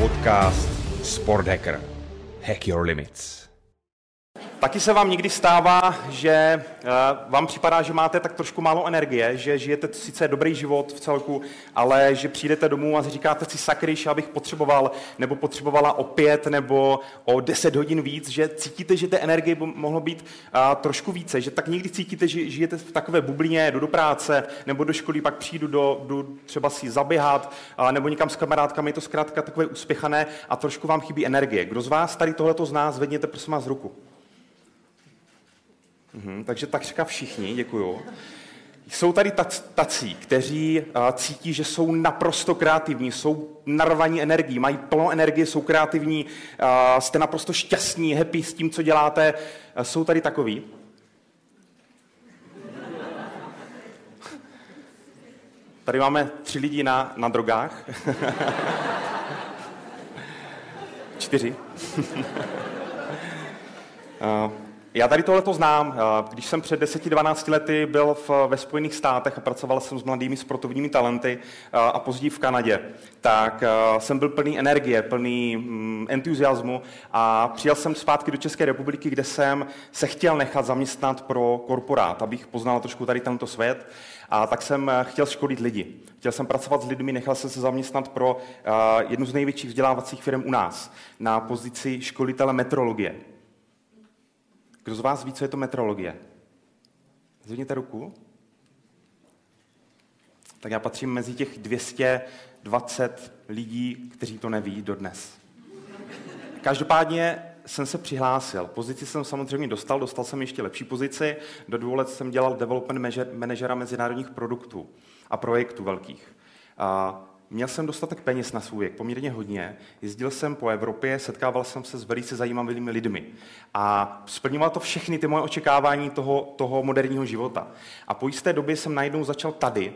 Podcast Sport Hacker. Hack your limits. Taky se vám někdy stává, že eh, vám připadá, že máte tak trošku málo energie, že žijete sice dobrý život v celku, ale že přijdete domů a říkáte si sakry, že abych potřeboval nebo potřebovala o pět nebo o deset hodin víc, že cítíte, že té energie by mohlo být a, trošku více, že tak někdy cítíte, že žijete v takové bublině, jdu do práce nebo do školy, pak přijdu do, do třeba si zaběhat a, nebo někam s kamarádkami, je to zkrátka takové uspěchané a trošku vám chybí energie. Kdo z vás tady tohleto z nás, zvedněte prosím vás ruku. Mhm, takže tak říká všichni, děkuju. Jsou tady tací, kteří cítí, že jsou naprosto kreativní, jsou narvaní energií, mají plno energie, jsou kreativní, jste naprosto šťastní, happy s tím, co děláte. Jsou tady takový? Tady máme tři lidi na, na drogách. Čtyři. Já tady tohle znám. Když jsem před 10-12 lety byl v, ve Spojených státech a pracoval jsem s mladými sportovními talenty a později v Kanadě, tak jsem byl plný energie, plný mm, entuziasmu a přijel jsem zpátky do České republiky, kde jsem se chtěl nechat zaměstnat pro korporát, abych poznal trošku tady tento svět. A tak jsem chtěl školit lidi. Chtěl jsem pracovat s lidmi, nechal jsem se zaměstnat pro jednu z největších vzdělávacích firm u nás na pozici školitele metrologie. Kdo z vás ví, co je to metrologie? Zvedněte ruku. Tak já patřím mezi těch 220 lidí, kteří to neví dodnes. Každopádně jsem se přihlásil. Pozici jsem samozřejmě dostal, dostal jsem ještě lepší pozici. Do dvou let jsem dělal development manažera mezinárodních produktů a projektů velkých. A Měl jsem dostatek peněz na svůj věk, poměrně hodně. Jezdil jsem po Evropě, setkával jsem se s velice zajímavými lidmi. A splňoval to všechny ty moje očekávání toho, toho moderního života. A po jisté době jsem najednou začal tady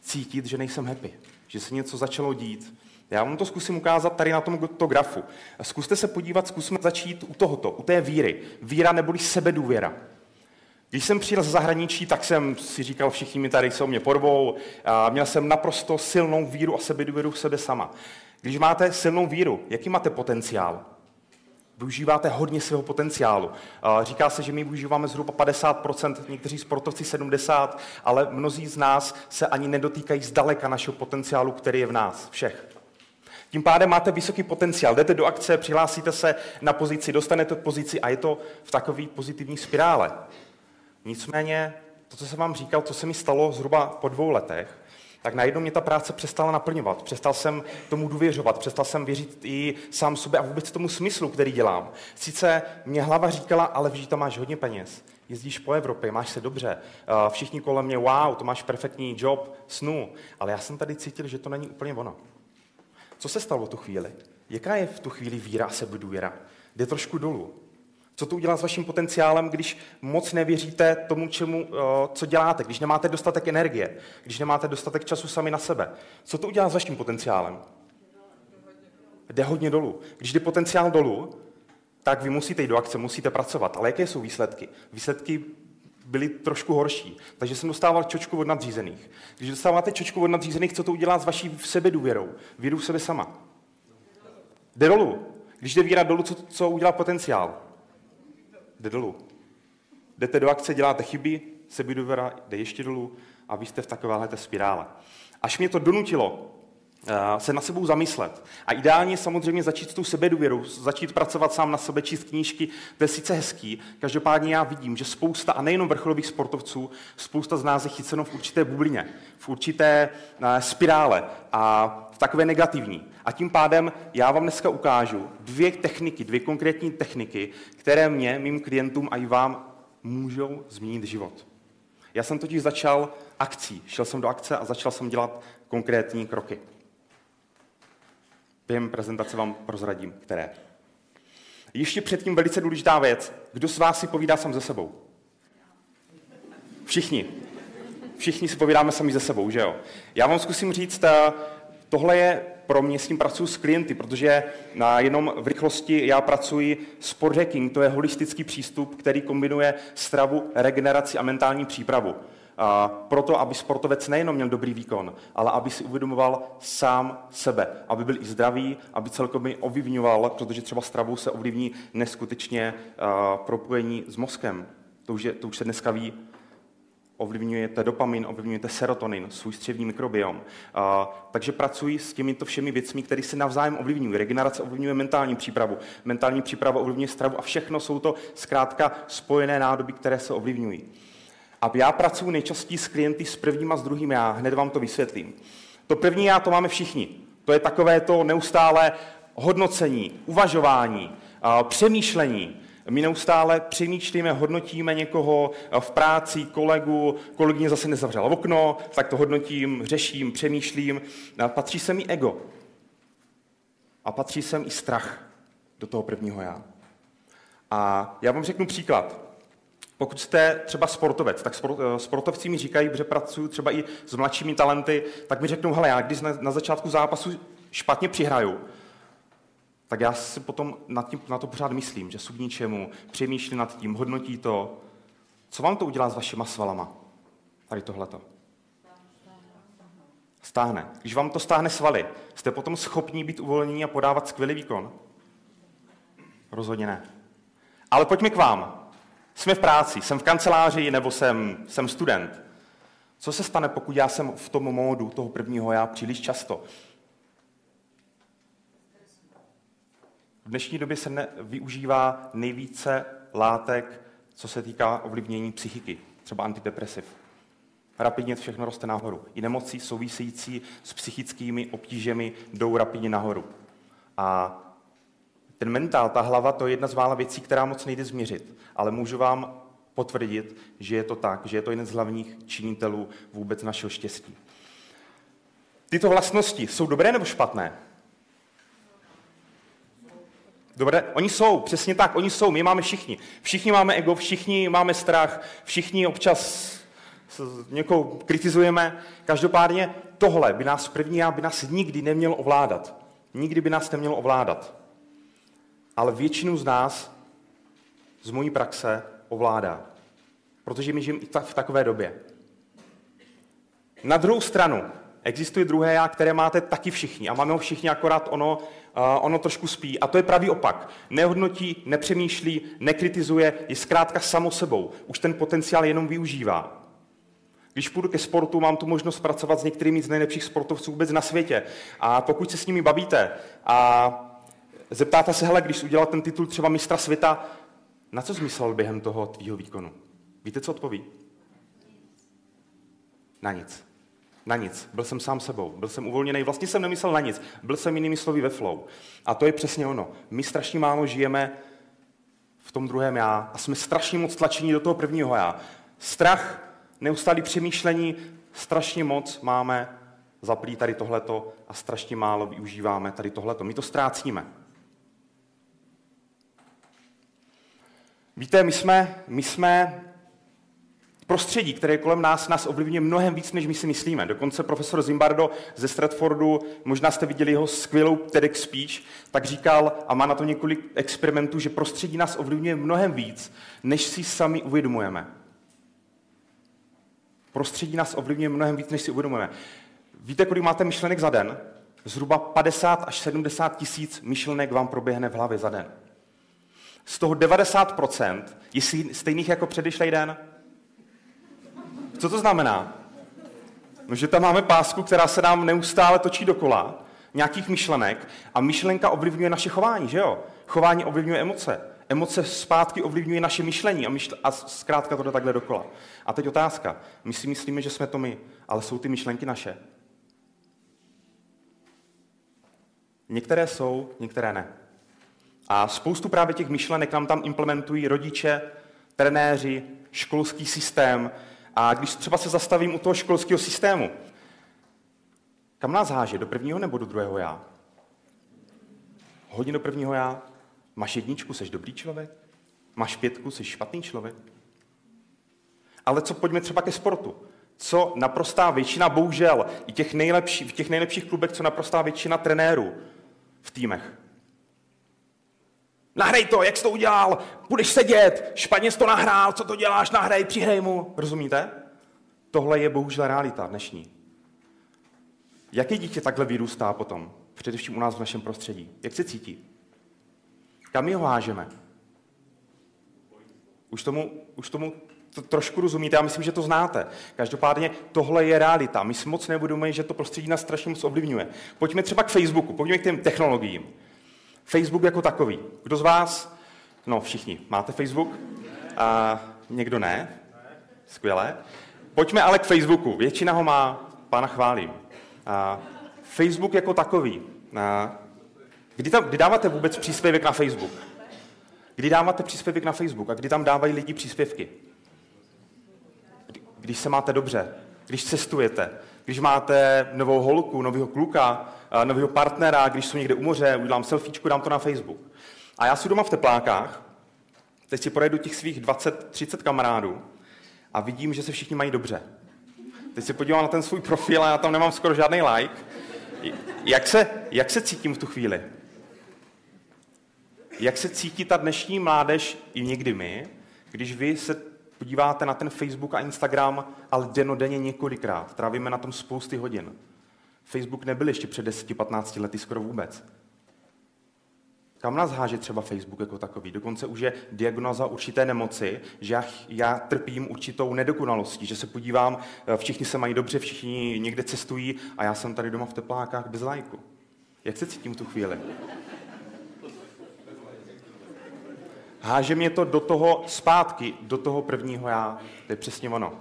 cítit, že nejsem happy, že se něco začalo dít. Já vám to zkusím ukázat tady na tomto grafu. Zkuste se podívat, zkusme začít u tohoto, u té víry. Víra neboli sebedůvěra. Když jsem přijel z zahraničí, tak jsem si říkal, všichni mi tady jsou mě porvou. A měl jsem naprosto silnou víru a sebedůvěru v sebe sama. Když máte silnou víru, jaký máte potenciál? Využíváte hodně svého potenciálu. Říká se, že my využíváme zhruba 50%, někteří sportovci 70%, ale mnozí z nás se ani nedotýkají zdaleka našeho potenciálu, který je v nás, všech. Tím pádem máte vysoký potenciál. Jdete do akce, přihlásíte se na pozici, dostanete pozici a je to v takové pozitivní spirále. Nicméně to, co jsem vám říkal, co se mi stalo zhruba po dvou letech, tak najednou mě ta práce přestala naplňovat. Přestal jsem tomu důvěřovat, přestal jsem věřit i sám sobě a vůbec tomu smyslu, který dělám. Sice mě hlava říkala, ale víš, tam máš hodně peněz, jezdíš po Evropě, máš se dobře, všichni kolem mě, wow, to máš perfektní job, snu, ale já jsem tady cítil, že to není úplně ono. Co se stalo v tu chvíli? Jaká je v tu chvíli víra a sebedůvěra? Jde trošku dolů. Co to udělá s vaším potenciálem, když moc nevěříte tomu, čemu, eh, co děláte, když nemáte dostatek energie, když nemáte dostatek času sami na sebe? Co to udělá s vaším potenciálem? Jde hodně dolů. Když jde potenciál dolů, tak vy musíte jít do akce, musíte pracovat. Ale jaké jsou výsledky? Výsledky byly trošku horší. Takže jsem dostával čočku od nadřízených. Když dostáváte čočku od nadřízených, co to udělá s vaší sebedůvěrou? Víru v sebe sama. Jde dolů. Když jde víra dolů, co, co udělá potenciál? Jde dolů. Jdete do akce, děláte chyby, sebedůvěra jde ještě dolů a vy jste v takovéhle spirále. Až mě to donutilo se na sebou zamyslet. A ideálně samozřejmě začít s tou sebedůvěrou, začít pracovat sám na sebe, číst knížky, to je sice hezký. Každopádně já vidím, že spousta, a nejenom vrcholových sportovců, spousta z nás je chyceno v určité bublině, v určité eh, spirále a v takové negativní. A tím pádem já vám dneska ukážu dvě techniky, dvě konkrétní techniky, které mě, mým klientům a i vám můžou změnit život. Já jsem totiž začal akcí. Šel jsem do akce a začal jsem dělat konkrétní kroky. Během prezentace vám prozradím, které. Ještě předtím velice důležitá věc. Kdo z vás si povídá sám ze sebou? Všichni. Všichni si povídáme sami ze sebou, že jo? Já vám zkusím říct, eh, tohle je pro mě, s tím pracuji s klienty, protože na jenom v rychlosti já pracuji sport hacking, to je holistický přístup, který kombinuje stravu, regeneraci a mentální přípravu. Proto, aby sportovec nejenom měl dobrý výkon, ale aby si uvědomoval sám sebe, aby byl i zdravý, aby celkově ovlivňoval, protože třeba stravou se ovlivní neskutečně propojení s mozkem. To už, je, to už se dneska ví, ovlivňujete dopamin, ovlivňujete serotonin, svůj střevní mikrobiom. A, takže pracuji s těmito všemi věcmi, které se navzájem ovlivňují. Regenerace ovlivňuje mentální přípravu, mentální příprava ovlivňuje stravu a všechno jsou to zkrátka spojené nádoby, které se ovlivňují. A já pracuji nejčastěji s klienty s prvním a s druhým já, hned vám to vysvětlím. To první já to máme všichni. To je takové to neustále hodnocení, uvažování, přemýšlení, my neustále přemýšlíme, hodnotíme někoho v práci, kolegu, kolegyně zase nezavřela okno, tak to hodnotím, řeším, přemýšlím. Patří se mi ego. A patří sem i strach do toho prvního já. A já vám řeknu příklad. Pokud jste třeba sportovec, tak eh, sportovci mi říkají, že pracuju třeba i s mladšími talenty, tak mi řeknou, hele, já když na začátku zápasu špatně přihraju, tak já si potom na, tím, na to pořád myslím, že jsou k ničemu, přemýšlím nad tím, hodnotí to. Co vám to udělá s vašima svalama? Tady tohleto. Stáhne. Když vám to stáhne svaly, jste potom schopní být uvolnění a podávat skvělý výkon? Rozhodně ne. Ale pojďme k vám. Jsme v práci, jsem v kanceláři nebo jsem, jsem student. Co se stane, pokud já jsem v tom módu toho prvního já příliš často? V dnešní době se ne, využívá nejvíce látek, co se týká ovlivnění psychiky, třeba antidepresiv. Rapidně všechno roste nahoru. I nemoci související s psychickými obtížemi jdou rapidně nahoru. A ten mentál, ta hlava, to je jedna z mála věcí, která moc nejde změřit. Ale můžu vám potvrdit, že je to tak, že je to jeden z hlavních činitelů vůbec našeho štěstí. Tyto vlastnosti jsou dobré nebo špatné? Dobré? Oni jsou, přesně tak, oni jsou, my máme všichni. Všichni máme ego, všichni máme strach, všichni občas někoho kritizujeme. Každopádně tohle by nás první já by nás nikdy nemělo ovládat. Nikdy by nás nemělo ovládat. Ale většinu z nás z mojí praxe ovládá. Protože my žijeme i v takové době. Na druhou stranu, Existuje druhé já, které máte taky všichni a máme ho všichni, akorát ono, uh, ono trošku spí. A to je pravý opak. Nehodnotí, nepřemýšlí, nekritizuje, je zkrátka samo sebou. Už ten potenciál jenom využívá. Když půjdu ke sportu, mám tu možnost pracovat s některými z nejlepších sportovců vůbec na světě. A pokud se s nimi bavíte a zeptáte se, hele, když udělal ten titul třeba mistra světa, na co zmyslel během toho tvýho výkonu? Víte, co odpoví? Na nic. Na nic. Byl jsem sám sebou. Byl jsem uvolněný. Vlastně jsem nemyslel na nic. Byl jsem jinými slovy ve flow. A to je přesně ono. My strašně málo žijeme v tom druhém já a jsme strašně moc tlačení do toho prvního já. Strach, neustálý přemýšlení, strašně moc máme zaplý tady tohleto a strašně málo využíváme tady tohleto. My to ztrácíme. Víte, my jsme, my jsme Prostředí, které kolem nás, nás ovlivňuje mnohem víc, než my si myslíme. Dokonce profesor Zimbardo ze Stratfordu, možná jste viděli jeho skvělou TEDx speech, tak říkal, a má na to několik experimentů, že prostředí nás ovlivňuje mnohem víc, než si sami uvědomujeme. Prostředí nás ovlivňuje mnohem víc, než si uvědomujeme. Víte, kolik máte myšlenek za den? Zhruba 50 až 70 tisíc myšlenek vám proběhne v hlavě za den. Z toho 90% je stejných jako předešlý den. Co to znamená? No, že tam máme pásku, která se nám neustále točí dokola, nějakých myšlenek a myšlenka ovlivňuje naše chování, že jo? Chování ovlivňuje emoce. Emoce zpátky ovlivňuje naše myšlení a, myšl- a zkrátka to jde takhle dokola. A teď otázka. My si myslíme, že jsme to my, ale jsou ty myšlenky naše? Některé jsou, některé ne. A spoustu právě těch myšlenek nám tam implementují rodiče, trenéři, školský systém, a když třeba se zastavím u toho školského systému, kam nás háže? Do prvního nebo do druhého já? Hodně do prvního já. Máš jedničku, jsi dobrý člověk? Máš pětku, jsi špatný člověk? Ale co pojďme třeba ke sportu? Co naprostá většina, bohužel, i těch nejlepší, v těch nejlepších klubech, co naprostá většina trenérů v týmech. Nahrej to, jak jsi to udělal, budeš sedět, špatně jsi to nahrál, co to děláš, nahraj, přihraj mu. Rozumíte? tohle je bohužel realita dnešní. Jaké dítě takhle vyrůstá potom? Především u nás v našem prostředí. Jak se cítí? Kam ho hážeme? Už tomu, už tomu to trošku rozumíte, já myslím, že to znáte. Každopádně tohle je realita. My si moc nebudeme, že to prostředí nás strašně moc ovlivňuje. Pojďme třeba k Facebooku, pojďme k těm technologiím. Facebook jako takový. Kdo z vás? No, všichni. Máte Facebook? A někdo ne? Skvělé. Pojďme ale k Facebooku. Většina ho má, pána chválím. A Facebook jako takový. A kdy, tam, kdy dáváte vůbec příspěvek na Facebook? Kdy dáváte příspěvek na Facebook a kdy tam dávají lidi příspěvky? Když se máte dobře, když cestujete, když máte novou holku, nového kluka, nového partnera, když jsou někde u moře, udělám selfiečku, dám to na Facebook. A já si doma v teplákách, teď si projedu těch svých 20-30 kamarádů a vidím, že se všichni mají dobře. Teď se podívám na ten svůj profil a já tam nemám skoro žádný like. Jak se, jak se cítím v tu chvíli? Jak se cítí ta dnešní mládež, i někdy my, když vy se podíváte na ten Facebook a Instagram, ale denodenně několikrát. Trávíme na tom spousty hodin. Facebook nebyl ještě před 10-15 lety skoro vůbec. Kam nás háže třeba Facebook jako takový? Dokonce už je diagnoza určité nemoci, že já, já trpím určitou nedokonalostí, že se podívám, eh, všichni se mají dobře, všichni někde cestují a já jsem tady doma v teplákách bez lajku. Jak se cítím v tu chvíli? Háže mě to do toho zpátky, do toho prvního já. To je přesně ono.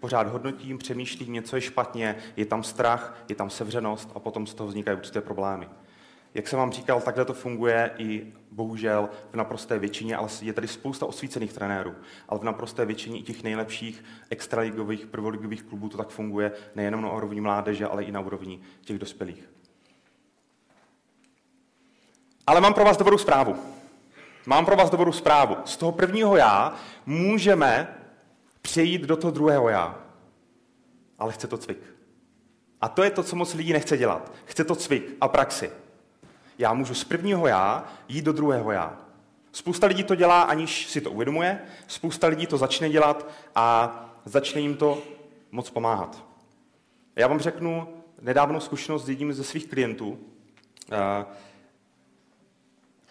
Pořád hodnotím, přemýšlím, něco je špatně, je tam strach, je tam sevřenost a potom z toho vznikají určité problémy. Jak jsem vám říkal, takhle to funguje i bohužel v naprosté většině, ale je tady spousta osvícených trenérů, ale v naprosté většině i těch nejlepších extraligových, prvoligových klubů to tak funguje nejenom na úrovni mládeže, ale i na úrovni těch dospělých. Ale mám pro vás dobrou zprávu. Mám pro vás dobrou zprávu. Z toho prvního já můžeme přejít do toho druhého já. Ale chce to cvik. A to je to, co moc lidí nechce dělat. Chce to cvik a praxi. Já můžu z prvního já jít do druhého já. Spousta lidí to dělá, aniž si to uvědomuje. Spousta lidí to začne dělat a začne jim to moc pomáhat. Já vám řeknu nedávnou zkušenost s jedním ze svých klientů.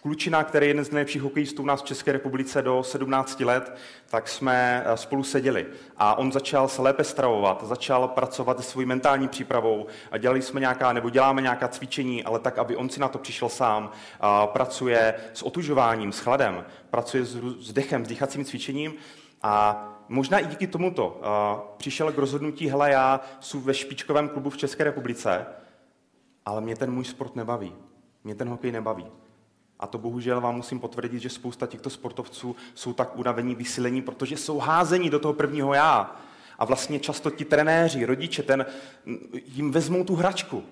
Klučina, který je jeden z nejlepších hokejistů u nás v České republice do 17 let, tak jsme eh, spolu seděli. A on začal se lépe stravovat, začal pracovat se svou mentální přípravou a dělali jsme nějaká, nebo děláme nějaká cvičení, ale tak, aby on si na to přišel sám. A pracuje s otužováním, s chladem, pracuje s, s dechem, s dýchacím cvičením a možná i díky tomuto přišel k rozhodnutí, hele, já jsem ve špičkovém klubu v České republice, ale mě ten můj sport nebaví. Mě ten hokej nebaví. A to bohužel vám musím potvrdit, že spousta těchto sportovců jsou tak unavení, vysílení, protože jsou házení do toho prvního já. A vlastně často ti trenéři, rodiče, ten, jim vezmou tu hračku.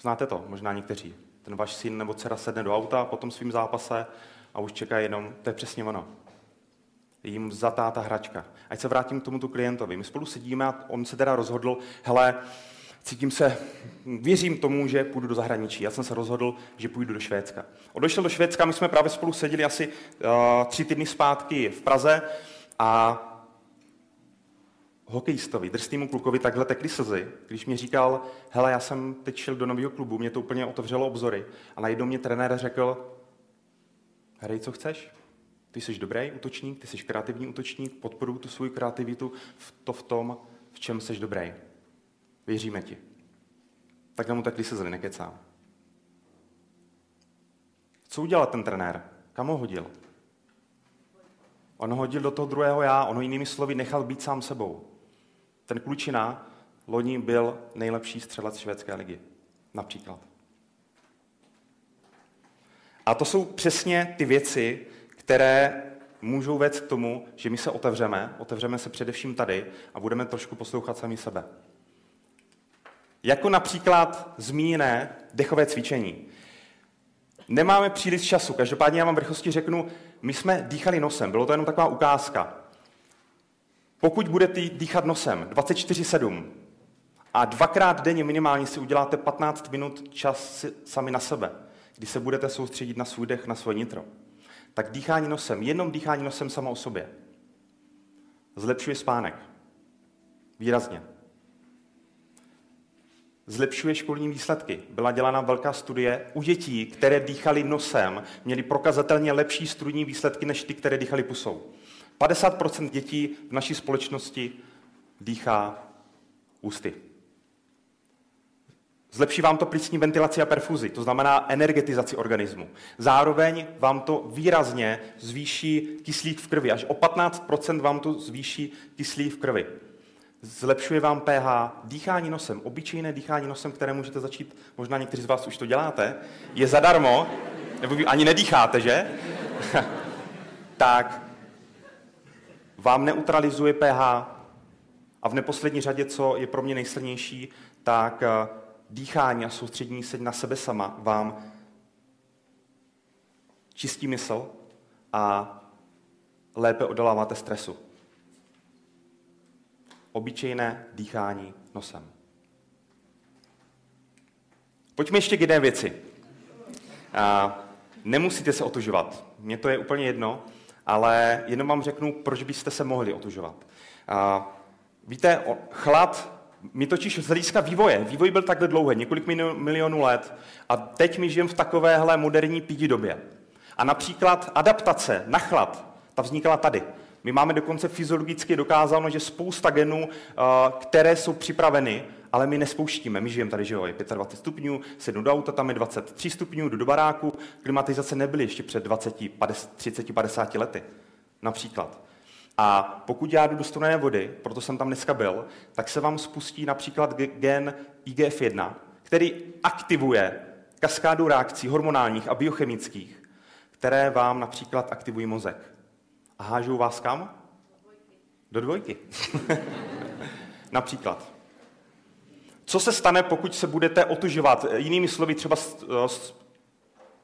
Znáte to, možná někteří. Ten váš syn nebo dcera sedne do auta po tom svým zápase a už čeká jenom, to je přesně ono. Jim zatá ta hračka. Ať se vrátím k tomuto klientovi. My spolu sedíme a on se teda rozhodl, hele, cítím se, věřím tomu, že půjdu do zahraničí. Já jsem se rozhodl, že půjdu do Švédska. Odešel do Švédska, my jsme právě spolu seděli asi uh, tři týdny zpátky v Praze a hokejistovi, drsnému klukovi takhle tekly slzy, když mi říkal, hele, já jsem teď šel do nového klubu, mě to úplně otevřelo obzory a najednou mě trenér řekl, hrej, co chceš? Ty jsi dobrý útočník, ty jsi kreativní útočník, podporuji tu svou kreativitu v to v tom, v čem jsi dobrý. Věříme ti. Tak mu takhle se zli, nekecám. Co udělal ten trenér? Kam ho hodil? On ho hodil do toho druhého já, on ho jinými slovy nechal být sám sebou. Ten klučina loni byl nejlepší střelec švédské ligy. Například. A to jsou přesně ty věci, které můžou vést k tomu, že my se otevřeme, otevřeme se především tady a budeme trošku poslouchat sami sebe. Jako například zmíněné dechové cvičení. Nemáme příliš času, každopádně já vám v rychlosti řeknu, my jsme dýchali nosem, bylo to jenom taková ukázka. Pokud budete dýchat nosem 24-7 a dvakrát denně minimálně si uděláte 15 minut čas sami na sebe, kdy se budete soustředit na svůj dech, na svoje nitro, tak dýchání nosem, jenom dýchání nosem samo o sobě, zlepšuje spánek. Výrazně. Zlepšuje školní výsledky. Byla dělána velká studie u dětí, které dýchali nosem, měli prokazatelně lepší studijní výsledky než ty, které dýchali pusou. 50% dětí v naší společnosti dýchá ústy. Zlepší vám to plicní ventilaci a perfuzi, to znamená energetizaci organismu. Zároveň vám to výrazně zvýší kyslík v krvi. Až o 15% vám to zvýší kyslík v krvi. Zlepšuje vám pH, dýchání nosem, obyčejné dýchání nosem, které můžete začít, možná někteří z vás už to děláte, je zadarmo, nebo vy ani nedýcháte, že? tak vám neutralizuje pH a v neposlední řadě, co je pro mě nejsilnější, tak eh, dýchání a soustředění se na sebe sama vám čistí mysl a lépe odoláváte stresu. Obyčejné dýchání nosem. Pojďme ještě k jedné věci. A nemusíte se otužovat. Mně to je úplně jedno, ale jenom vám řeknu, proč byste se mohli otužovat. A víte, chlad my totiž z hlediska vývoje, vývoj byl takhle dlouhý, několik milionů let, a teď my žijeme v takovéhle moderní pídi době. A například adaptace na chlad, ta vznikala tady. My máme dokonce fyziologicky dokázáno, že spousta genů, eh, které jsou připraveny, ale my nespouštíme. My žijeme tady, že jo, je 25 stupňů, sednu do auta, tam je 23 stupňů, jdu do baráku. Klimatizace nebyly ještě před 20, 50, 30, 50 lety. Například. A pokud já jdu do studené vody, proto jsem tam dneska byl, tak se vám spustí například gen IGF-1, který aktivuje kaskádu reakcí hormonálních a biochemických, které vám například aktivují mozek. A hážou vás kam? Do dvojky. například. Co se stane, pokud se budete otužovat? Jinými slovy, třeba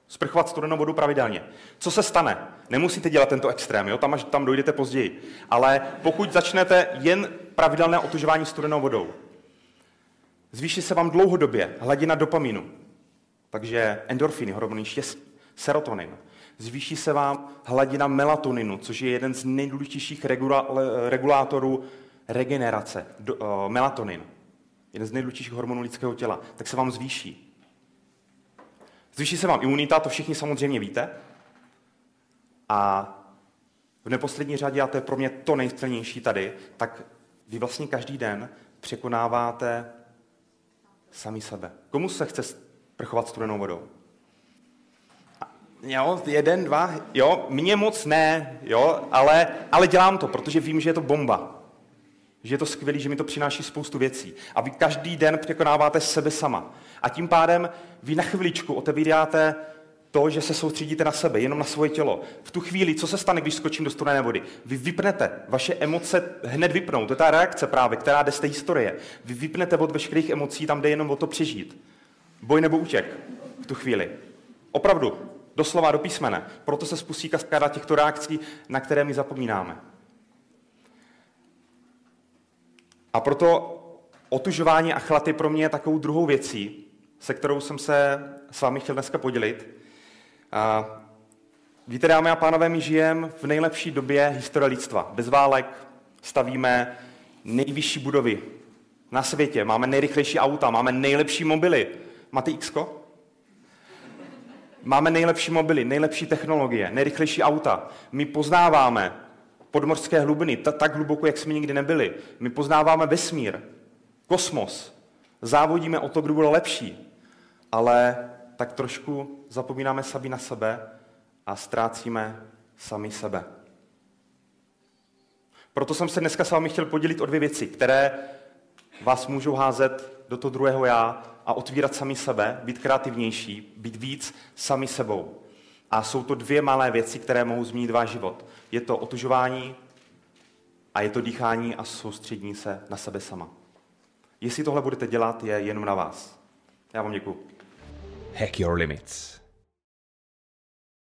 sprchovat studenou vodu pravidelně. Co se stane? Nemusíte dělat tento extrém, jo? Tam, až tam dojdete později. Ale pokud začnete jen pravidelné otužování studenou vodou, zvýší se vám dlouhodobě hladina dopaminu, takže endorfiny, hormony štěstí, serotonin. Zvýší se vám hladina melatoninu, což je jeden z nejdůležitějších regulátorů regenerace, uh, melatonin. Jeden z nejdůležitějších hormonů lidského těla. Tak se vám zvýší. Zvýší se vám imunita, to všichni samozřejmě víte. A v neposlední řadě, a to je pro mě to nejsilnější tady, tak vy vlastně každý den překonáváte sami sebe. Komu se chce prchovat studenou vodou? Jo, jeden, dva, jo, mně moc ne, jo, ale, ale dělám to, protože vím, že je to bomba že je to skvělé, že mi to přináší spoustu věcí. A vy každý den překonáváte sebe sama. A tím pádem vy na chviličku otevíráte to, že se soustředíte na sebe, jenom na svoje tělo. V tu chvíli, co se stane, když skočím do studené vody? Vy vypnete, vaše emoce hned vypnou. To je ta reakce právě, která jde z té historie. Vy vypnete od veškerých emocí, tam jde jenom o to přežít. Boj nebo útěk v tu chvíli. Opravdu, doslova do písmene. Proto se spustí kaskáda těchto reakcí, na které my zapomínáme. A proto otužování a chlad je pro mě takovou druhou věcí, se kterou jsem se s vámi chtěl dneska podělit. A víte, dámy a pánové, my žijeme v nejlepší době historie lidstva. Bez válek stavíme nejvyšší budovy na světě, máme nejrychlejší auta, máme nejlepší mobily. Máte x Máme nejlepší mobily, nejlepší technologie, nejrychlejší auta. My poznáváme podmořské hlubiny, tak hluboko, jak jsme nikdy nebyli. My poznáváme vesmír, kosmos, závodíme o to, kdo bude lepší, ale tak trošku zapomínáme sami na sebe a ztrácíme sami sebe. Proto jsem se dneska s vámi chtěl podělit o dvě věci, které vás můžou házet do toho druhého já a otvírat sami sebe, být kreativnější, být víc sami sebou. A jsou to dvě malé věci, které mohou změnit váš život. Je to otužování a je to dýchání a soustřední se na sebe sama. Jestli tohle budete dělat, je jenom na vás. Já vám děkuji. Hack your limits.